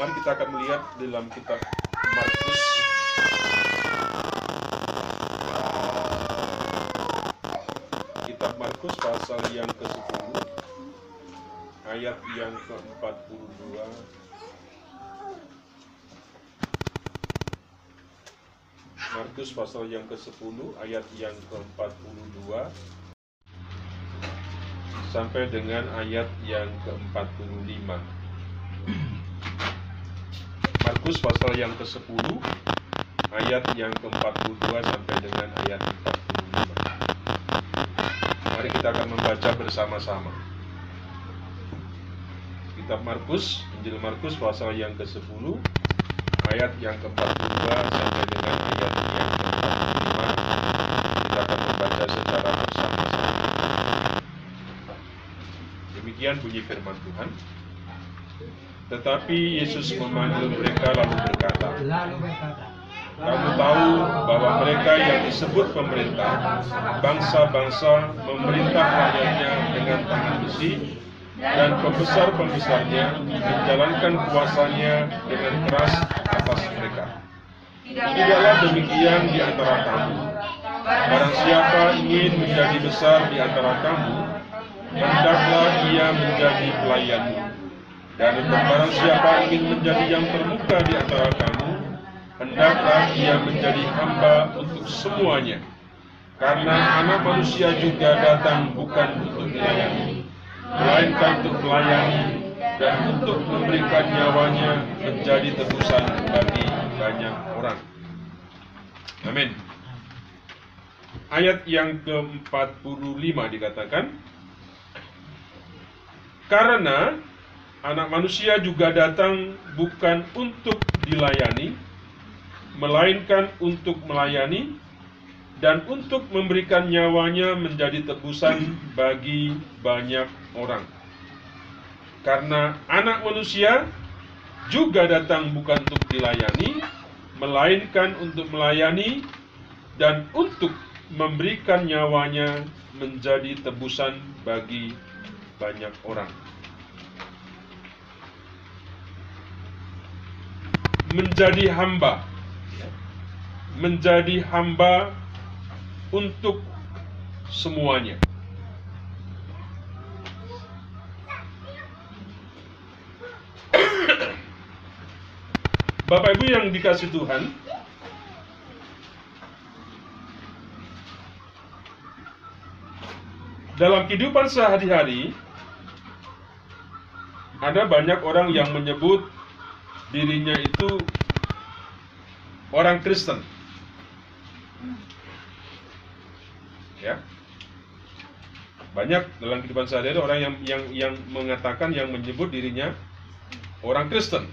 Mari kita akan melihat dalam kitab Markus. Kitab Markus pasal yang ke-10 ayat yang ke-42 Markus pasal yang ke-10 ayat yang ke-42 sampai dengan ayat yang ke-45. Markus pasal yang ke-10 ayat yang ke-42 sampai dengan ayat 45. Mari kita akan membaca bersama-sama. Kitab Markus, Injil Markus pasal yang ke-10 ayat yang ke-42 sampai dengan ayat yang ke-45. Kita akan membaca secara bersama-sama. Demikian bunyi firman Tuhan. Tetapi Yesus memanggil mereka lalu berkata, Kamu tahu bahwa mereka yang disebut pemerintah, bangsa-bangsa memerintah rakyatnya dengan tangan besi, dan pembesar-pembesarnya menjalankan kuasanya dengan keras atas mereka. Tidaklah demikian di antara kamu. Barang siapa ingin menjadi besar di antara kamu, hendaklah ia menjadi pelayanmu. Dan barang siapa ingin menjadi yang termuka di antara kamu, hendaklah ia menjadi hamba untuk semuanya. Karena anak manusia juga datang bukan untuk dilayani, melainkan untuk melayani dan untuk memberikan nyawanya menjadi tebusan bagi banyak orang. Amin. Ayat yang ke-45 dikatakan, Karena anak manusia juga datang bukan untuk dilayani, melainkan untuk melayani dan untuk memberikan nyawanya menjadi tebusan bagi banyak orang. Karena anak manusia juga datang bukan untuk dilayani, melainkan untuk melayani dan untuk memberikan nyawanya menjadi tebusan bagi banyak orang. Menjadi hamba, menjadi hamba untuk semuanya. Bapak Ibu yang dikasih Tuhan, dalam kehidupan sehari-hari ada banyak orang yang menyebut dirinya itu orang Kristen. Ya. Banyak dalam kehidupan sehari-hari orang yang yang yang mengatakan yang menyebut dirinya orang Kristen.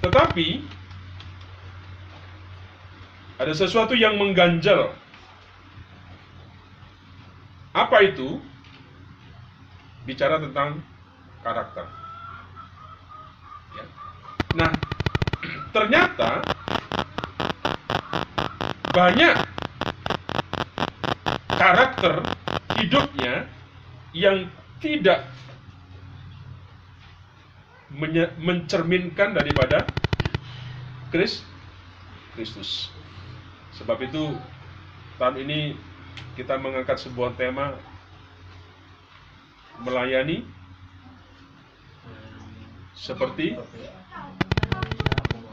Tetapi ada sesuatu yang mengganjal. Apa itu? Bicara tentang karakter. Ya. Nah, ternyata banyak karakter hidupnya yang tidak mencerminkan daripada Kris Kristus. Sebab itu tahun ini kita mengangkat sebuah tema melayani seperti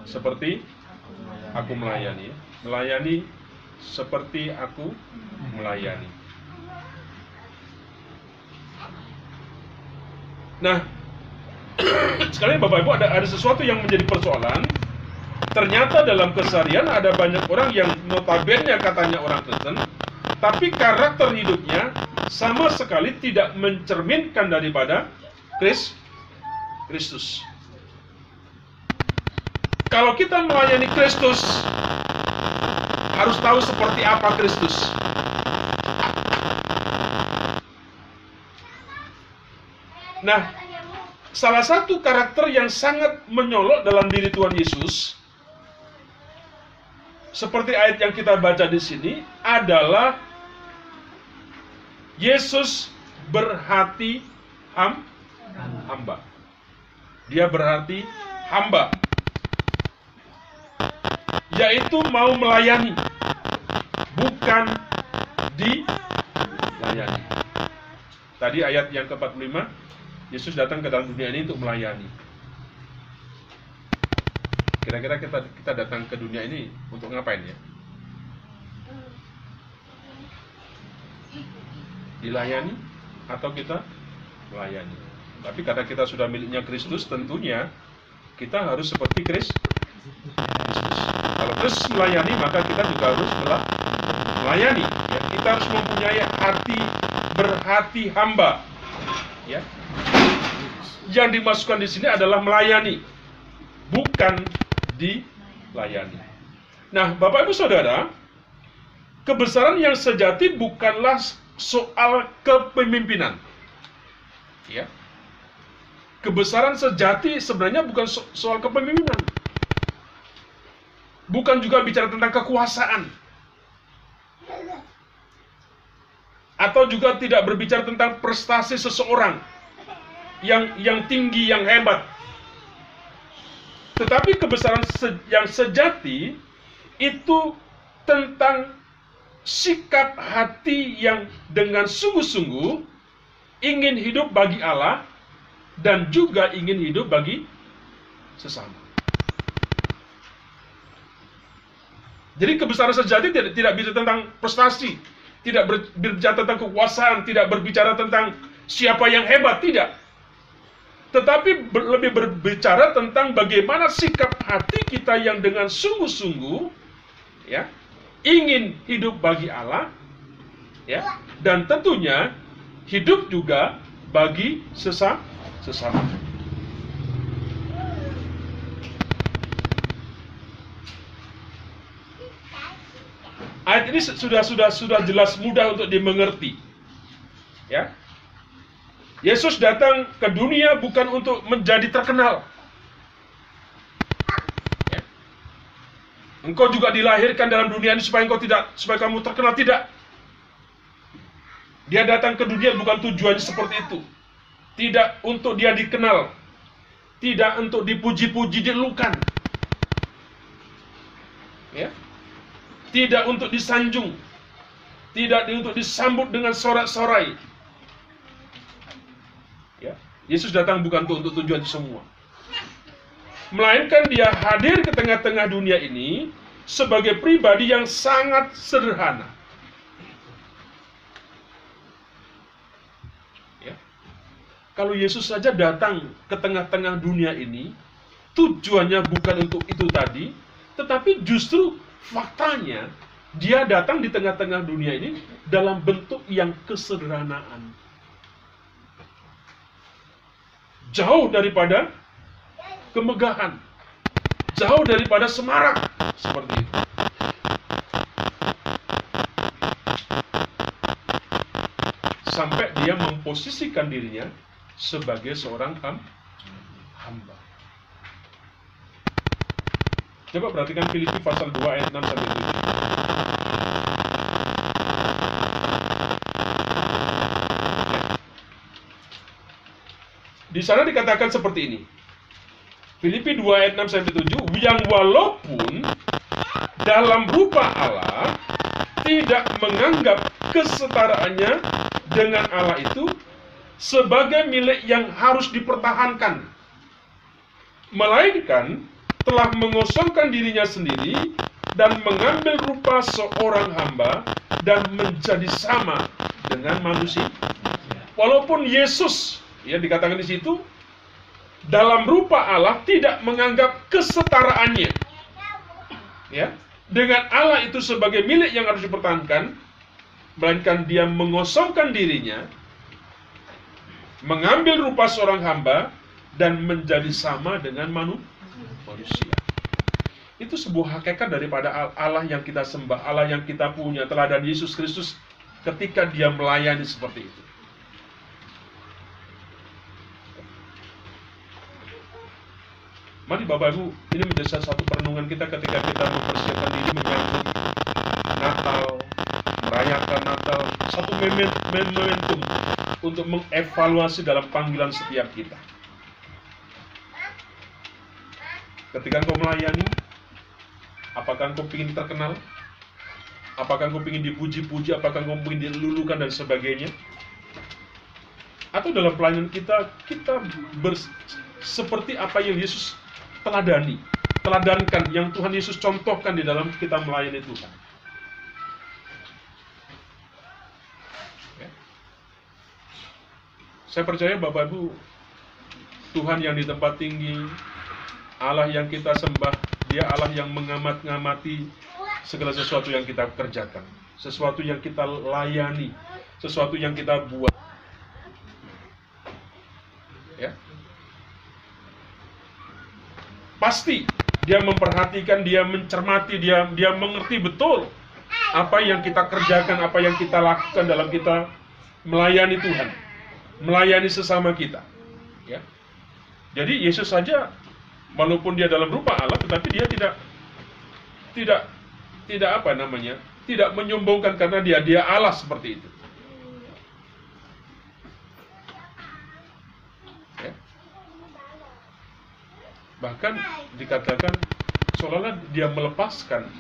seperti aku melayani. Melayani seperti aku melayani. Nah, sekalian Bapak Ibu ada ada sesuatu yang menjadi persoalan. Ternyata dalam keseharian ada banyak orang yang notabene katanya orang Kristen, tapi karakter hidupnya sama sekali tidak mencerminkan daripada Kris Kristus. Kalau kita melayani Kristus, harus tahu seperti apa Kristus. Nah, salah satu karakter yang sangat menyolok dalam diri Tuhan Yesus, seperti ayat yang kita baca di sini, adalah Yesus berhati ham, hamba. Dia berarti hamba. Yaitu mau melayani, bukan dilayani. Tadi ayat yang ke-45, Yesus datang ke dalam dunia ini untuk melayani. Kira-kira kita kita datang ke dunia ini untuk ngapain ya? Dilayani atau kita melayani? Tapi karena kita sudah miliknya Kristus, tentunya kita harus seperti Kristus. Kalau Kristus melayani, maka kita juga harus melayani. Ya, kita harus mempunyai hati berhati hamba. Ya. Yang dimasukkan di sini adalah melayani, bukan dilayani. Nah, Bapak Ibu Saudara, kebesaran yang sejati bukanlah soal kepemimpinan. Ya. Kebesaran sejati sebenarnya bukan so soal kepemimpinan. Bukan juga bicara tentang kekuasaan. Atau juga tidak berbicara tentang prestasi seseorang yang yang tinggi, yang hebat. Tetapi kebesaran se yang sejati itu tentang sikap hati yang dengan sungguh-sungguh ingin hidup bagi Allah dan juga ingin hidup bagi sesama. Jadi kebesaran sejati tidak, tidak bicara tentang prestasi, tidak berbicara tentang kekuasaan, tidak berbicara tentang siapa yang hebat, tidak. Tetapi ber, lebih berbicara tentang bagaimana sikap hati kita yang dengan sungguh-sungguh ya, ingin hidup bagi Allah ya, dan tentunya hidup juga bagi sesama sesama. Ayat ini sudah sudah sudah jelas mudah untuk dimengerti. Ya. Yesus datang ke dunia bukan untuk menjadi terkenal. Ya. Engkau juga dilahirkan dalam dunia ini supaya engkau tidak supaya kamu terkenal tidak. Dia datang ke dunia bukan tujuannya seperti itu. Tidak untuk dia dikenal. Tidak untuk dipuji-puji, dilukan. Ya. Tidak untuk disanjung. Tidak untuk disambut dengan sorak-sorai. Ya. Yesus datang bukan untuk, untuk tujuan semua. Melainkan dia hadir ke tengah-tengah dunia ini sebagai pribadi yang sangat sederhana Kalau Yesus saja datang ke tengah-tengah dunia ini, tujuannya bukan untuk itu tadi, tetapi justru faktanya dia datang di tengah-tengah dunia ini dalam bentuk yang kesederhanaan. Jauh daripada kemegahan, jauh daripada semarak seperti itu. Sampai dia memposisikan dirinya sebagai seorang hamba. Coba perhatikan Filipi pasal 2 ayat 6 sampai 7. Di sana dikatakan seperti ini. Filipi 2 ayat 6 sampai 7 yang walaupun dalam rupa Allah tidak menganggap kesetaraannya dengan Allah itu sebagai milik yang harus dipertahankan, melainkan telah mengosongkan dirinya sendiri dan mengambil rupa seorang hamba dan menjadi sama dengan manusia. Walaupun Yesus, ya dikatakan di situ, dalam rupa Allah tidak menganggap kesetaraannya. Ya, dengan Allah itu sebagai milik yang harus dipertahankan, melainkan dia mengosongkan dirinya mengambil rupa seorang hamba dan menjadi sama dengan manusia. Itu sebuah hakikat daripada Allah yang kita sembah, Allah yang kita punya, teladan Yesus Kristus ketika dia melayani seperti itu. Mari Bapak Ibu, ini menjadi salah satu perenungan kita ketika kita mempersiapkan diri menyambut Natal, merayakan Natal, satu momentum untuk mengevaluasi dalam panggilan setiap kita. Ketika engkau melayani, apakah engkau ingin terkenal? Apakah engkau ingin dipuji-puji? Apakah engkau ingin dilulukan dan sebagainya? Atau dalam pelayanan kita, kita seperti apa yang Yesus teladani, teladankan, yang Tuhan Yesus contohkan di dalam kita melayani Tuhan. Saya percaya Bapak Ibu, Tuhan yang di tempat tinggi, Allah yang kita sembah, dia Allah yang mengamat-ngamati segala sesuatu yang kita kerjakan, sesuatu yang kita layani, sesuatu yang kita buat. Ya. Pasti dia memperhatikan, dia mencermati, dia dia mengerti betul apa yang kita kerjakan, apa yang kita lakukan dalam kita melayani Tuhan, melayani sesama kita. Ya. Jadi Yesus saja walaupun dia dalam rupa Allah tetapi dia tidak tidak tidak apa namanya tidak menyombongkan karena dia dia Allah seperti itu ya. bahkan dikatakan seolah-olah dia melepaskan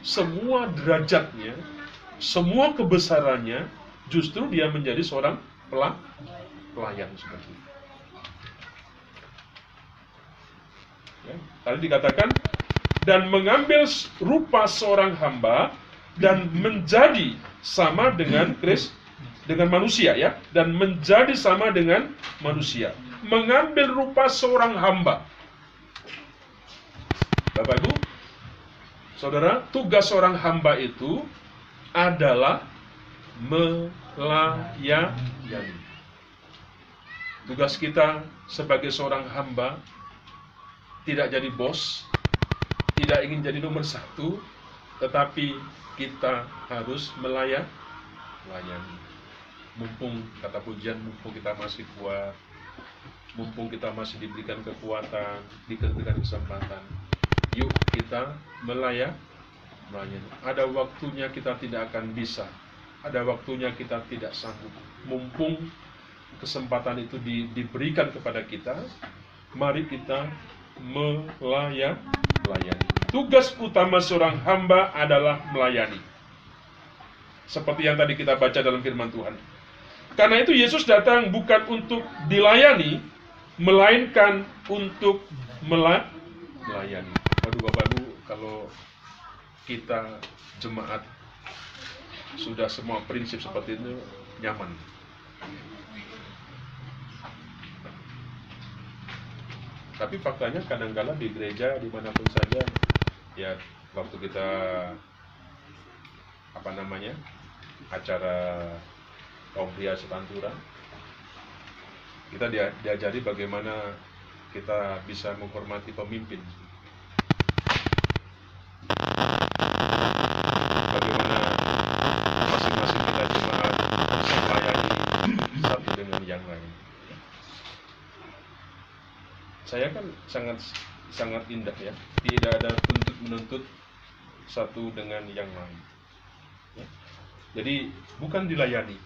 semua derajatnya semua kebesarannya justru dia menjadi seorang pelayan seperti itu. Ya, tadi dikatakan dan mengambil rupa seorang hamba dan menjadi sama dengan Kris dengan manusia ya. Dan menjadi sama dengan manusia. Mengambil rupa seorang hamba. Bapak Ibu Saudara tugas seorang hamba itu adalah melayani tugas kita sebagai seorang hamba tidak jadi bos, tidak ingin jadi nomor satu, tetapi kita harus melayan, melayani. Mumpung kata pujian, mumpung kita masih kuat, mumpung kita masih diberikan kekuatan, diberikan kesempatan, yuk kita melayan, melayani. Ada waktunya kita tidak akan bisa, ada waktunya kita tidak sanggup. Mumpung kesempatan itu di, diberikan kepada kita, mari kita melayani. Tugas utama seorang hamba adalah melayani. Seperti yang tadi kita baca dalam firman Tuhan. Karena itu Yesus datang bukan untuk dilayani, melainkan untuk melayani. Waduh Bapak Ibu, kalau kita jemaat sudah semua prinsip seperti itu nyaman. Tapi faktanya kadang-kala di gereja di mana pun saja ya waktu kita apa namanya acara kaum pria sepantura kita dia, diajari bagaimana kita bisa menghormati pemimpin bagaimana masing-masing kita jemaat bisa melayani satu dengan yang lain saya kan sangat sangat indah ya. Tidak ada tuntut menuntut satu dengan yang lain. Ya. jadi bukan dilayani.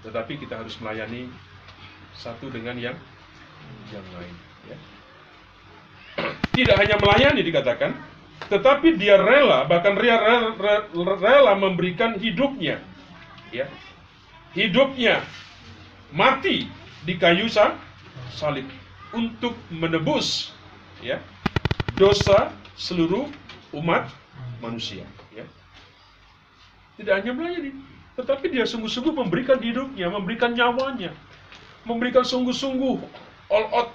Tetapi kita harus melayani satu dengan yang yang lain ya. tidak hanya melayani dikatakan tetapi dia rela bahkan rela, rela, rela memberikan hidupnya ya. Hidupnya mati di kayu salib untuk menebus ya dosa seluruh umat manusia ya. Tidak hanya melayani, tetapi dia sungguh-sungguh memberikan hidupnya, memberikan nyawanya, memberikan sungguh-sungguh all out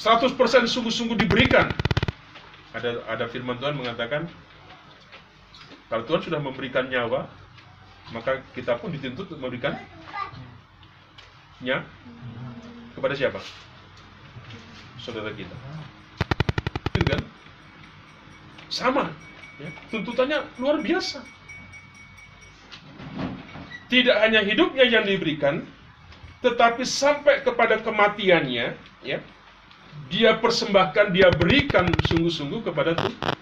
100% sungguh-sungguh diberikan. Ada ada firman Tuhan mengatakan kalau Tuhan sudah memberikan nyawa, maka kita pun dituntut untuk memberikan nya kepada siapa? Saudara kita. Itu kan? Sama. Ya. Tuntutannya luar biasa. Tidak hanya hidupnya yang diberikan, tetapi sampai kepada kematiannya, ya, dia persembahkan, dia berikan sungguh-sungguh kepada Tuhan.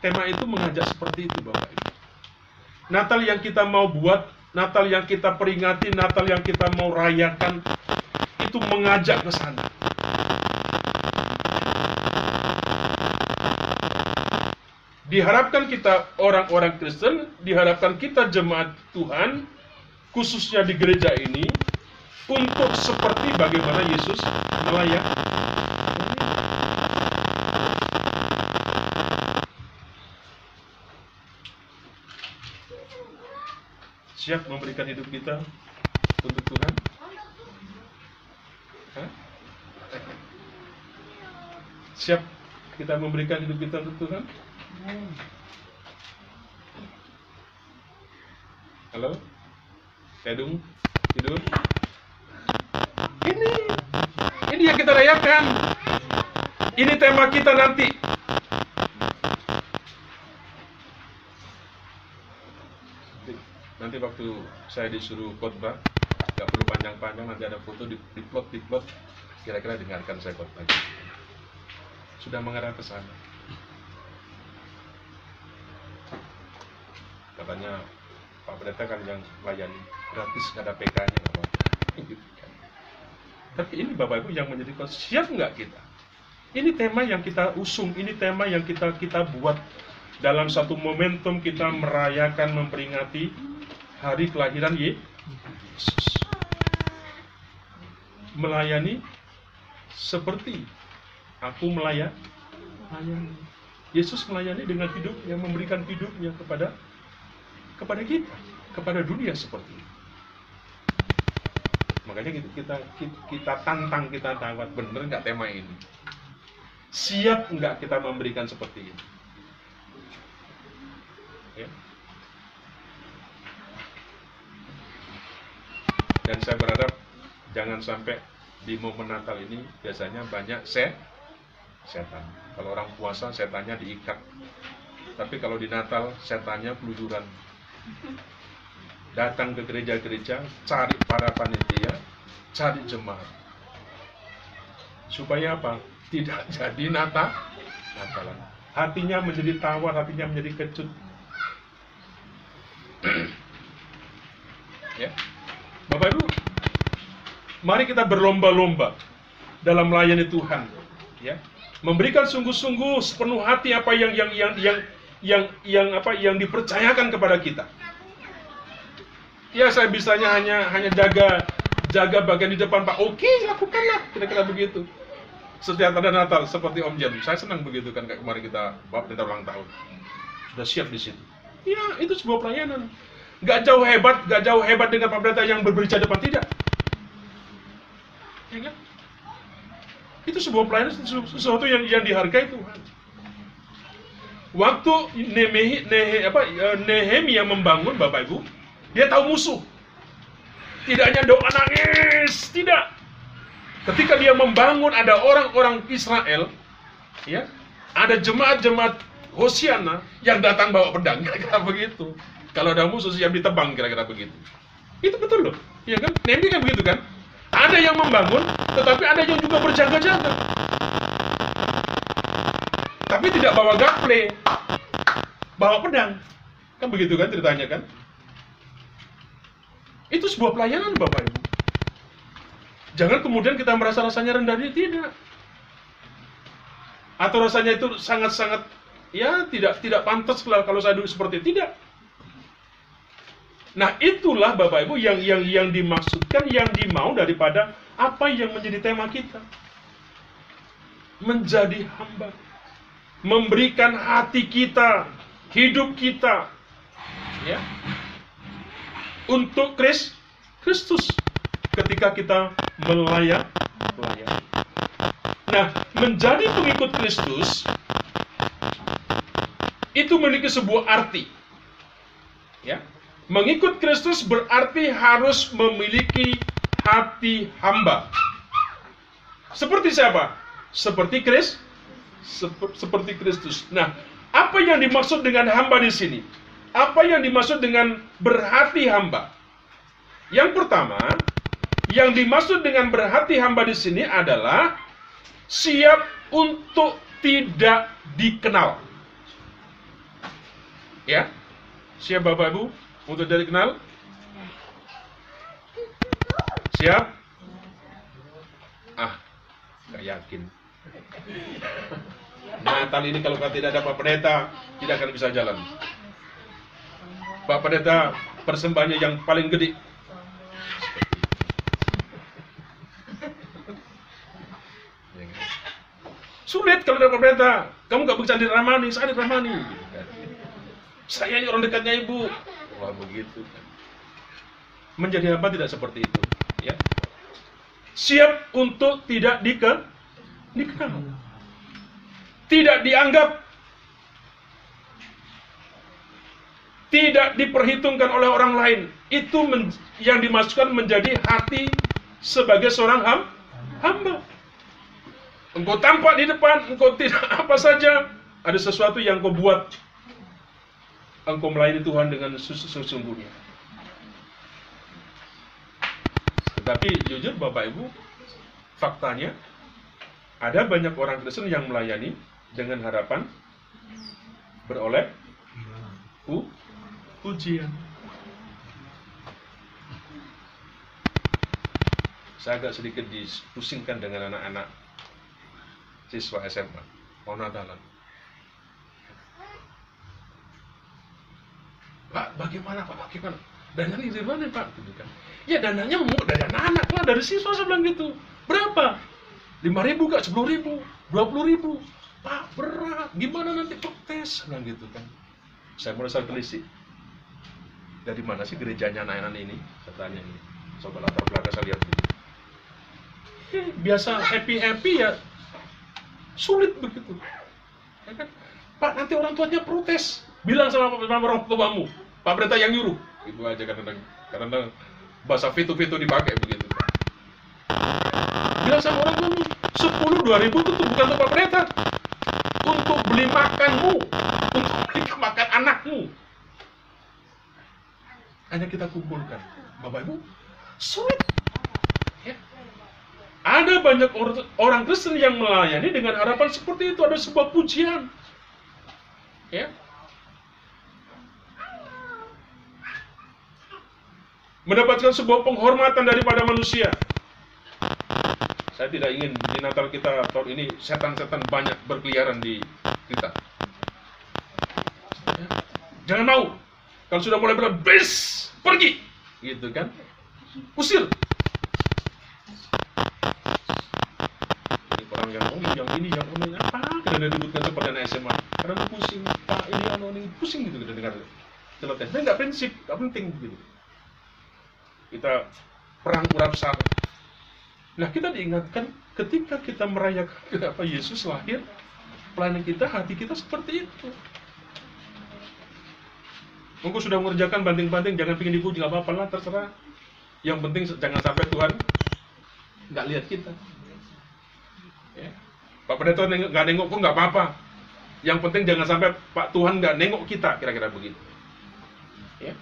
tema itu mengajak seperti itu Bapak Ibu. Natal yang kita mau buat, Natal yang kita peringati, Natal yang kita mau rayakan itu mengajak ke sana. Diharapkan kita orang-orang Kristen, diharapkan kita jemaat Tuhan, khususnya di gereja ini, untuk seperti bagaimana Yesus melayani. Siap memberikan hidup kita untuk Tuhan? Hah? Siap kita memberikan hidup kita untuk Tuhan? Halo? Kedung? Tidur? Ini, ini yang kita rayakan. Ini tema kita nanti. Waktu saya disuruh khotbah, nggak perlu panjang-panjang, nanti ada foto di, di plot, di plot. Kira-kira dengarkan saya khotbah. Sudah mengarah ke sana. Katanya Pak Pendeta kan yang layani gratis, nggak ada PK-nya, kan. Tapi ini Bapak Ibu yang menjadi siap nggak kita? Ini tema yang kita usung, ini tema yang kita kita buat dalam satu momentum kita merayakan memperingati hari kelahiran Yesus. Melayani seperti aku melayani. Yesus melayani dengan hidup yang memberikan hidupnya kepada kepada kita, kepada dunia seperti itu. Makanya kita kita kita tantang kita tawat bener nggak tema ini? Siap nggak kita memberikan seperti ini? Dan saya berharap jangan sampai di momen Natal ini biasanya banyak set setan. Kalau orang puasa setannya diikat. Tapi kalau di Natal setannya peluduran. Datang ke gereja-gereja, cari para panitia, cari jemaat. Supaya apa? Tidak jadi Natal, Natalan. Hatinya menjadi tawar, hatinya menjadi kecut. ya. Bapak Ibu, mari kita berlomba-lomba dalam melayani Tuhan, ya. Memberikan sungguh-sungguh sepenuh hati apa yang yang yang yang yang yang apa yang dipercayakan kepada kita. Ya saya bisanya hanya hanya jaga jaga bagian di depan Pak. Oke, lakukanlah kira-kira begitu. Setiap ada Natal seperti Om Jan, saya senang begitu kan kayak kemarin kita bab tentang ulang tahun. Sudah siap di situ. Ya, itu sebuah pelayanan. Gak jauh hebat, gak jauh hebat dengan Pendeta yang berbicara depan tidak. Ya kan? Itu sebuah pelayanan sesuatu yang yang dihargai Tuhan. Waktu Nemehi, Nehe, apa, Nehemia membangun Bapak Ibu, dia tahu musuh. Tidak hanya doa nangis, tidak. Ketika dia membangun ada orang-orang Israel, ya, ada jemaat-jemaat Hosiana yang datang bawa pedang, kira-kira begitu. Kalau ada musuh siap ditebang, kira-kira begitu. Itu betul loh, ya kan? Nehemia kan begitu kan? Ada yang membangun, tetapi ada yang juga berjaga-jaga. Tapi tidak bawa gaple, bawa pedang. Kan begitu kan ceritanya kan? Itu sebuah pelayanan Bapak Ibu. Jangan kemudian kita merasa rasanya rendah diri, tidak. Atau rasanya itu sangat-sangat ya tidak tidak pantas kalau saya dulu seperti itu. tidak. Nah, itulah Bapak Ibu yang yang yang dimaksudkan yang dimau daripada apa yang menjadi tema kita. Menjadi hamba. Memberikan hati kita, hidup kita ya. Untuk Kris, Kristus ketika kita melayani. Nah, menjadi pengikut Kristus itu memiliki sebuah arti. Ya. Mengikut Kristus berarti harus memiliki hati hamba. Seperti siapa? Seperti Kris, Sep- seperti Kristus. Nah, apa yang dimaksud dengan hamba di sini? Apa yang dimaksud dengan berhati hamba? Yang pertama, yang dimaksud dengan berhati hamba di sini adalah siap untuk tidak dikenal. Ya? Siap Bapak Ibu untuk dari kenal? Siap? Ah, nggak yakin. Natal ini kalau tidak ada Pak Pendeta, tidak akan bisa jalan. Pak Pendeta persembahannya yang paling gede. Sulit kalau ada Pak Pendeta. Kamu nggak bisa diramani, saya diramani. Gitu kan. Saya ini orang dekatnya ibu. Wah begitu kan. Menjadi apa tidak seperti itu, ya? Siap untuk tidak dikenal, dikenal, tidak dianggap, tidak diperhitungkan oleh orang lain. Itu men, yang dimasukkan menjadi hati sebagai seorang ham, hamba. Engkau tampak di depan, engkau tidak apa saja, ada sesuatu yang kau buat engkau melayani Tuhan dengan sesungguhnya. Tetapi jujur Bapak Ibu, faktanya ada banyak orang Kristen yang melayani dengan harapan beroleh pu pujian. Saya agak sedikit dipusingkan dengan anak-anak siswa SMA, mau Natalan. Pak, bagaimana Pak? Bagaimana? Dananya dari mana Pak? Gitu kan. Ya dananya mau dari anak-anak lah, dari siswa saya bilang gitu. Berapa? Lima ribu kak, sepuluh ribu, dua puluh ribu. Pak berat, gimana nanti protes? Bilang gitu kan. Saya mulai saya telisik. Dari mana sih gerejanya anak-anak ini? Saya tanya ini. Coba latar belakang saya lihat dulu. Eh, biasa happy-happy ya sulit begitu. Ya kan? Pak nanti orang tuanya protes. Bilang sama sama orang tuamu, Pak yang nyuruh. Itu aja kadang-kadang. Kadang-kadang bahasa fitu-fitu dipakai begitu. Bilang sama orang tuamu, sepuluh dua ribu itu bukan untuk Pak. Untuk beli makanmu, untuk beli makan anakmu. Hanya kita kumpulkan. Bapak Ibu, sulit. Ya. Ada banyak or orang Kristen yang melayani dengan harapan seperti itu ada sebuah pujian. Ya, mendapatkan sebuah penghormatan daripada manusia. Saya tidak ingin di Natal kita tahun ini setan-setan banyak berkeliaran di kita. Jangan mau. Kalau sudah mulai bilang, bes, pergi. Gitu kan. Usir. Ini orang yang oh, yang ini, yang ini, apa? Karena dudukkan seperti anak SMA. Karena pusing, pak ini, anu, ini, pusing gitu kita dengar. Celoteh. Ini nggak prinsip, nggak penting gitu kita perang urap sana. Nah kita diingatkan ketika kita merayakan kenapa Yesus lahir, pelayanan kita, hati kita seperti itu. Mungkin sudah mengerjakan banting-banting, jangan pingin dipuji, nggak apa-apa lah, terserah. Yang penting jangan sampai Tuhan nggak lihat kita. Ya. Pak Pendeta nggak nengok pun nggak apa-apa. Yang penting jangan sampai Pak Tuhan nggak nengok kita, kira-kira begitu. Ya.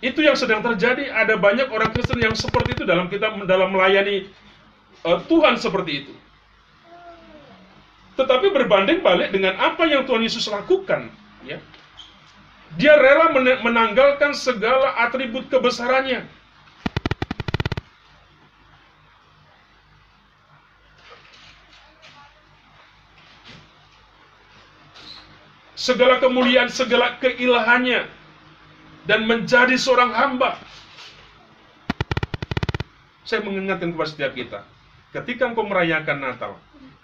Itu yang sedang terjadi. Ada banyak orang Kristen yang seperti itu dalam kita dalam melayani uh, Tuhan seperti itu. Tetapi berbanding balik dengan apa yang Tuhan Yesus lakukan, ya. Dia rela menanggalkan segala atribut kebesarannya. Segala kemuliaan, segala keilahannya, dan menjadi seorang hamba. Saya mengingatkan kepada setiap kita, ketika engkau merayakan Natal,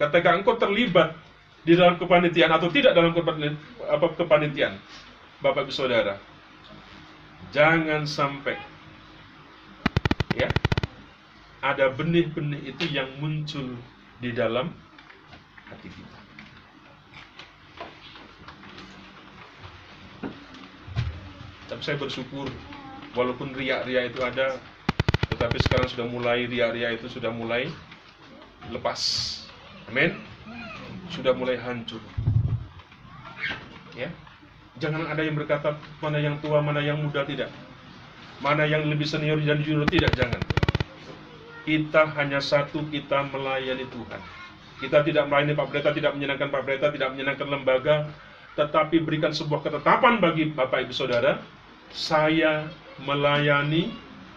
ketika engkau terlibat di dalam kepanitiaan atau tidak dalam kepanitiaan, Bapak Ibu Saudara, jangan sampai ya ada benih-benih itu yang muncul di dalam hati kita. Tapi saya bersyukur walaupun riak-riak itu ada, tetapi sekarang sudah mulai riak-riak itu sudah mulai lepas. Amin. Sudah mulai hancur. Ya. Jangan ada yang berkata mana yang tua, mana yang muda tidak. Mana yang lebih senior dan junior tidak, jangan. Kita hanya satu, kita melayani Tuhan. Kita tidak melayani Pak Pendeta, tidak menyenangkan Pak Pendeta, tidak menyenangkan lembaga, tetapi berikan sebuah ketetapan bagi Bapak Ibu Saudara, saya melayani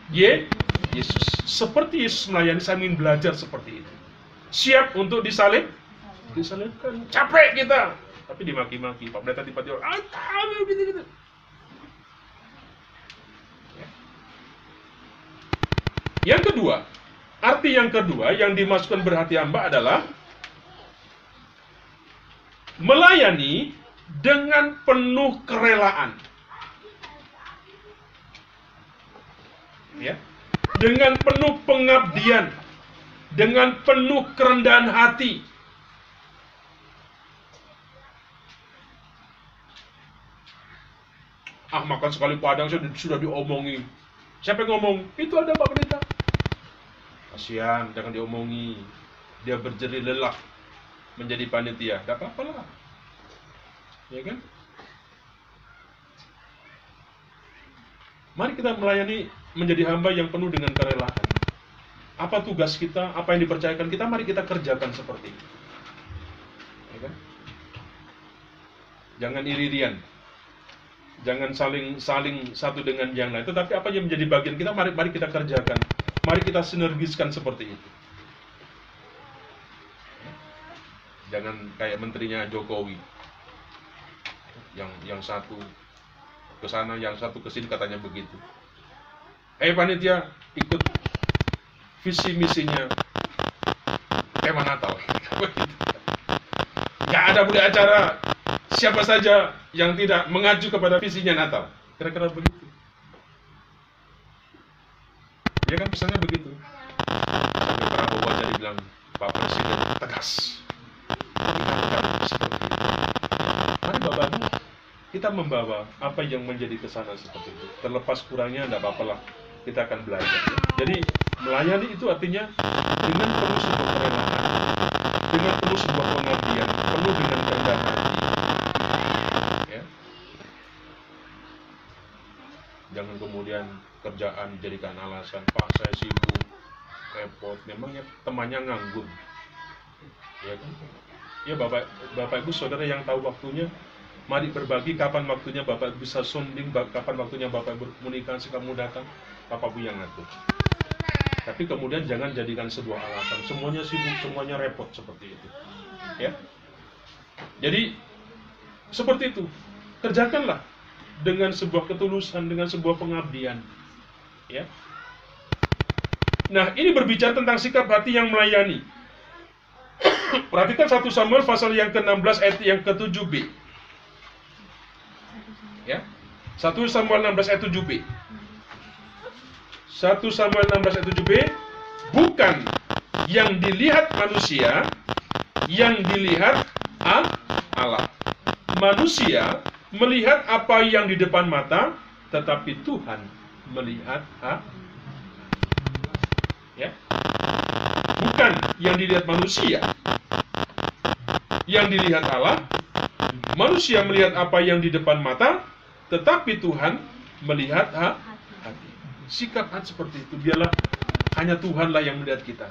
Ye Yesus. Seperti Yesus melayani, saya ingin belajar seperti itu. Siap untuk disalib? Disalibkan. Capek kita. Tapi dimaki-maki. Pak Pendeta tiba-tiba, ah, gitu-gitu. Yang kedua, arti yang kedua yang dimasukkan berhati hamba adalah melayani dengan penuh kerelaan. Ya. Dengan penuh pengabdian, dengan penuh kerendahan hati. Ah, makan sekali padang sudah, sudah diomongi. Siapa yang ngomong? Itu ada Pak Pendeta. Kasihan, jangan diomongi. Dia berjeri lelah menjadi panitia. Gak apa-apa lah. Ya kan? Mari kita melayani menjadi hamba yang penuh dengan kerelaan. Apa tugas kita, apa yang dipercayakan kita, mari kita kerjakan seperti itu. Ya kan? Jangan iri-irian. Jangan saling saling satu dengan yang lain. Tetapi apa yang menjadi bagian kita, mari mari kita kerjakan. Mari kita sinergiskan seperti itu. Jangan kayak menterinya Jokowi. Yang yang satu ke sana, yang satu ke sini katanya begitu. Eh panitia ikut visi misinya tema Natal. Gak ada boleh acara siapa saja yang tidak mengacu kepada visinya Natal. Kira-kira begitu. Ya kan pesannya begitu. Sampai Prabowo jadi bilang, Pak Presiden tegas. Mari Bapak kita membawa apa yang menjadi ke sana seperti itu. Terlepas kurangnya tidak apa-apa lah. Kita akan belajar. Jadi melayani itu artinya dengan penuh sebuah kerelaan, dengan penuh sebuah pengabdian, penuh dengan kerendahan hati, jangan kemudian kerjaan dijadikan alasan pak saya sibuk repot. Memangnya temannya nganggur. Ya kan? Ya bapak bapak ibu saudara yang tahu waktunya mari berbagi kapan waktunya bapak bisa sonding kapan waktunya bapak berkomunikasi kamu datang bapak bu yang ngatur tapi kemudian jangan jadikan sebuah alasan semuanya sibuk semuanya repot seperti itu ya jadi seperti itu kerjakanlah dengan sebuah ketulusan, dengan sebuah pengabdian. Ya. Nah, ini berbicara tentang sikap hati yang melayani. Perhatikan 1 Samuel pasal yang ke-16 ayat yang ke-7b. Ya. 1 Samuel 16 ayat 7b. 1 Samuel 16 ayat 7b bukan yang dilihat manusia, yang dilihat Allah. Manusia melihat apa yang di depan mata, tetapi Tuhan melihat ha? ya. Bukan yang dilihat manusia. Yang dilihat Allah, manusia melihat apa yang di depan mata, tetapi Tuhan melihat ha? Sikap hati seperti itu, biarlah hanya Tuhanlah yang melihat kita.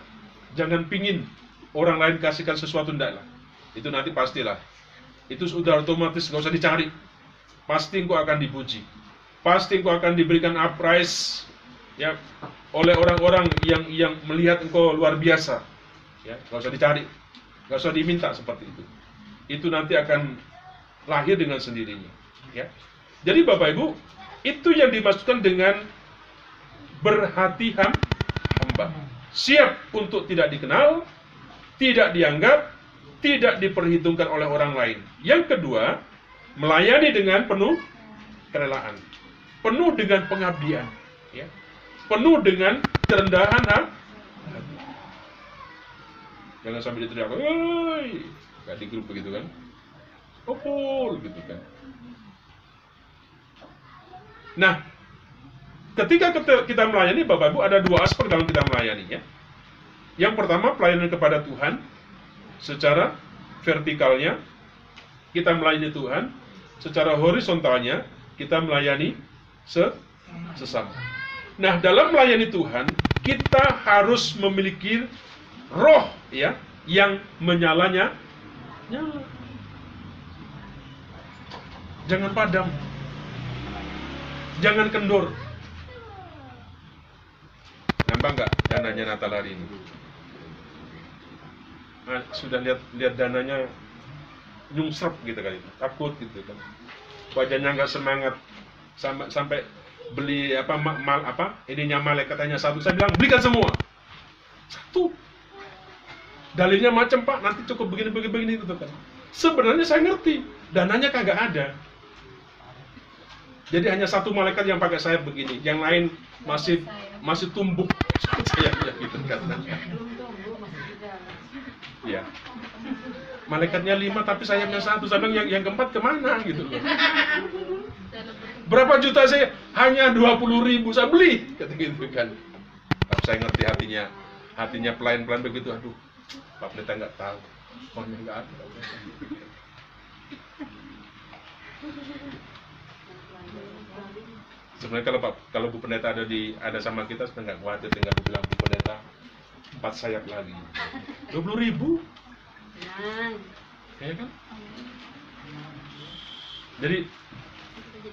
Jangan pingin orang lain kasihkan sesuatu enggak lah. Itu nanti pastilah. Itu sudah otomatis nggak usah dicari pasti engkau akan dipuji. Pasti engkau akan diberikan uprise ya oleh orang-orang yang yang melihat engkau luar biasa. Ya, nggak usah dicari, nggak usah diminta seperti itu. Itu nanti akan lahir dengan sendirinya. Ya. Jadi Bapak Ibu, itu yang dimaksudkan dengan berhati hamba. Siap untuk tidak dikenal, tidak dianggap, tidak diperhitungkan oleh orang lain. Yang kedua, melayani dengan penuh kerelaan, penuh dengan pengabdian, ya. penuh dengan kerendahan hati. Jangan sampai diteriak, "Woi!" Gak di grup begitu kan? Opul gitu kan. Nah, ketika kita melayani Bapak Ibu ada dua aspek dalam kita melayaninya. Yang pertama pelayanan kepada Tuhan secara vertikalnya kita melayani Tuhan secara horizontalnya kita melayani sesama. Nah, dalam melayani Tuhan, kita harus memiliki roh ya yang menyalanya nyala. Jangan padam. Jangan kendor. Nambah nggak dananya Natal hari ini? Nah, sudah lihat lihat dananya nyungsrep gitu kali, takut gitu kan. Wajahnya nggak semangat. Sampai sampai beli apa ma- mal apa ininya malaikat hanya satu. Saya bilang belikan semua. Satu. Dalilnya macam pak nanti cukup begini begini begini itu kan. Sebenarnya saya ngerti. Dananya kagak ada jadi hanya satu malaikat yang pakai sayap begini. Yang lain masih masih tumbuk. Sayapnya gitu kan ya malaikatnya lima tapi sayapnya satu. Bilang yang, yang keempat ke mana? Gitu loh. Berapa juta saya hanya 20 ribu. Saya beli. Kata gitu kan. Tapi saya ngerti hatinya. Hatinya pelayan-pelayan begitu. Aduh Pak Pendeta nggak tahu. Uangnya nggak ada sebenarnya kalau Pak kalau Bu Pendeta ada di ada sama kita sudah nggak khawatir tinggal bilang Bu Pendeta empat sayap lagi. 20 ribu? Ya kan? Jadi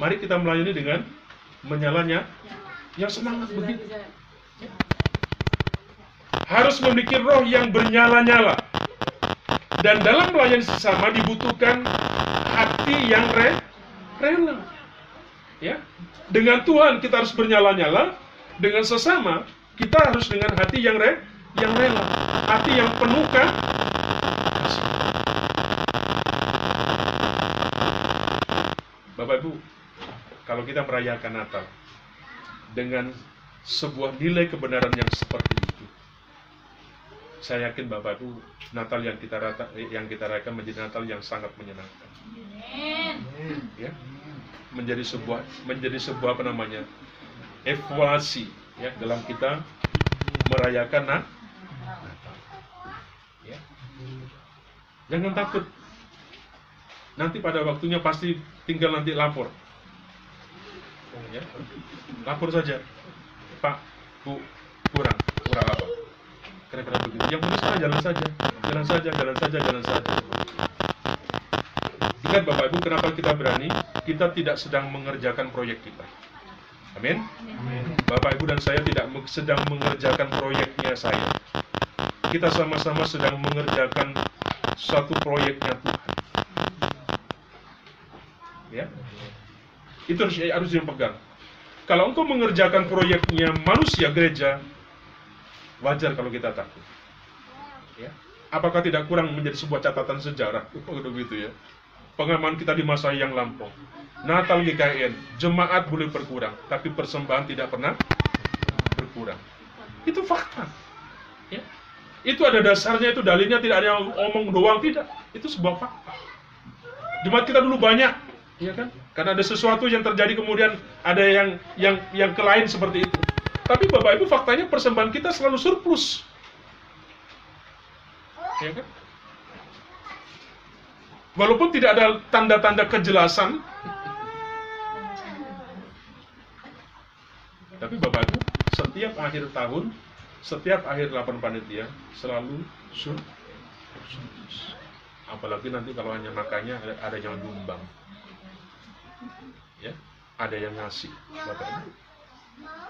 mari kita melayani dengan menyalanya yang semangat begitu. Harus memiliki roh yang bernyala-nyala. Dan dalam melayani sesama dibutuhkan hati yang re rela ya. Dengan Tuhan kita harus bernyala-nyala dengan sesama kita harus dengan hati yang re yang rela hati yang penuh kan? Bapak Ibu kalau kita merayakan Natal dengan sebuah nilai kebenaran yang seperti itu saya yakin Bapak Ibu Natal yang kita rata, yang kita rayakan menjadi Natal yang sangat menyenangkan. Ya menjadi sebuah menjadi sebuah apa namanya evaluasi ya dalam kita merayakan na- Natal ya. Jangan takut. Nanti pada waktunya pasti tinggal nanti lapor. Ya. Lapor saja. Pak Bu kurang kurang apa? Kira-kira begitu. Yang penting sekarang jalan saja. Jalan saja jalan saja jalan saja ingat Bapak Ibu kenapa kita berani? Kita tidak sedang mengerjakan proyek kita. Amin? Bapak Ibu dan saya tidak sedang mengerjakan proyeknya saya. Kita sama-sama sedang mengerjakan satu proyeknya Tuhan. Ya? Itu harus harus dipegang. Kalau engkau mengerjakan proyeknya manusia gereja wajar kalau kita takut. Ya? Apakah tidak kurang menjadi sebuah catatan sejarah? Begitu ya pengalaman kita di masa yang lampau Natal GKN jemaat boleh berkurang tapi persembahan tidak pernah berkurang itu fakta ya itu ada dasarnya itu dalilnya tidak ada yang omong doang tidak itu sebuah fakta jemaat kita dulu banyak Iya kan? Karena ada sesuatu yang terjadi kemudian ada yang yang yang ke lain seperti itu. Tapi Bapak Ibu faktanya persembahan kita selalu surplus. Iya kan? Walaupun tidak ada tanda-tanda kejelasan, tapi Bapak Ibu setiap akhir tahun, setiap akhir delapan panitia selalu sur. Apalagi nanti kalau hanya makannya ada, yang nyumbang. Ya ada yang ngasih. Bapak ibu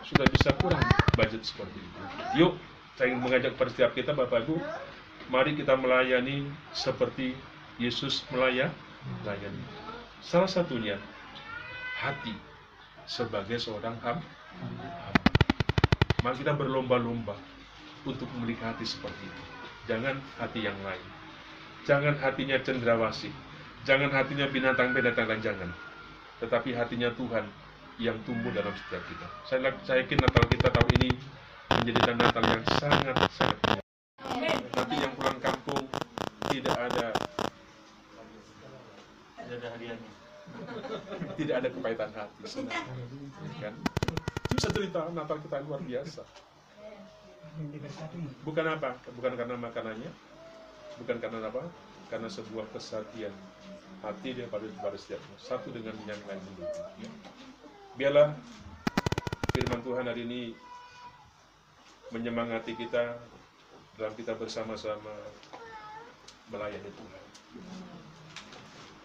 sudah bisa kurang budget seperti itu. Yuk saya ingin mengajak pada kita bapak ibu mari kita melayani seperti Yesus melayani salah satunya hati sebagai seorang ham hamba. mari kita berlomba-lomba untuk memiliki hati seperti itu jangan hati yang lain jangan hatinya cendrawasih jangan hatinya binatang-binatang lain jangan tetapi hatinya Tuhan yang tumbuh dalam setiap kita. Saya, saya yakin Natal kita tahun ini menjadi Natal yang sangat sangat menyenangkan. Nanti yang pulang kampung tidak ada Tidak ada hadiahnya. Tidak ada kepahitan hati, senang, kan? Bisa cerita Natal kita luar biasa. Bukan apa? Bukan karena makanannya, bukan karena apa? Karena sebuah kesatian hati dia pada pada setiapnya satu dengan yang lain ya. biarlah firman Tuhan hari ini menyemangati kita dalam kita bersama-sama melayani Tuhan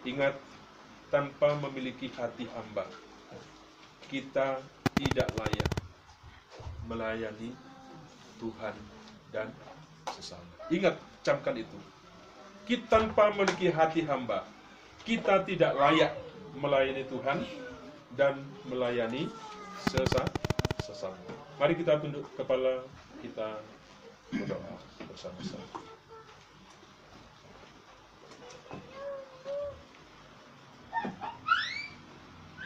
ingat tanpa memiliki hati hamba, kita tidak layak melayani Tuhan dan sesama. Ingat, camkan itu. Kita tanpa memiliki hati hamba, kita tidak layak melayani Tuhan dan melayani sesa sesama. Mari kita tunduk kepala kita berdoa bersama-sama.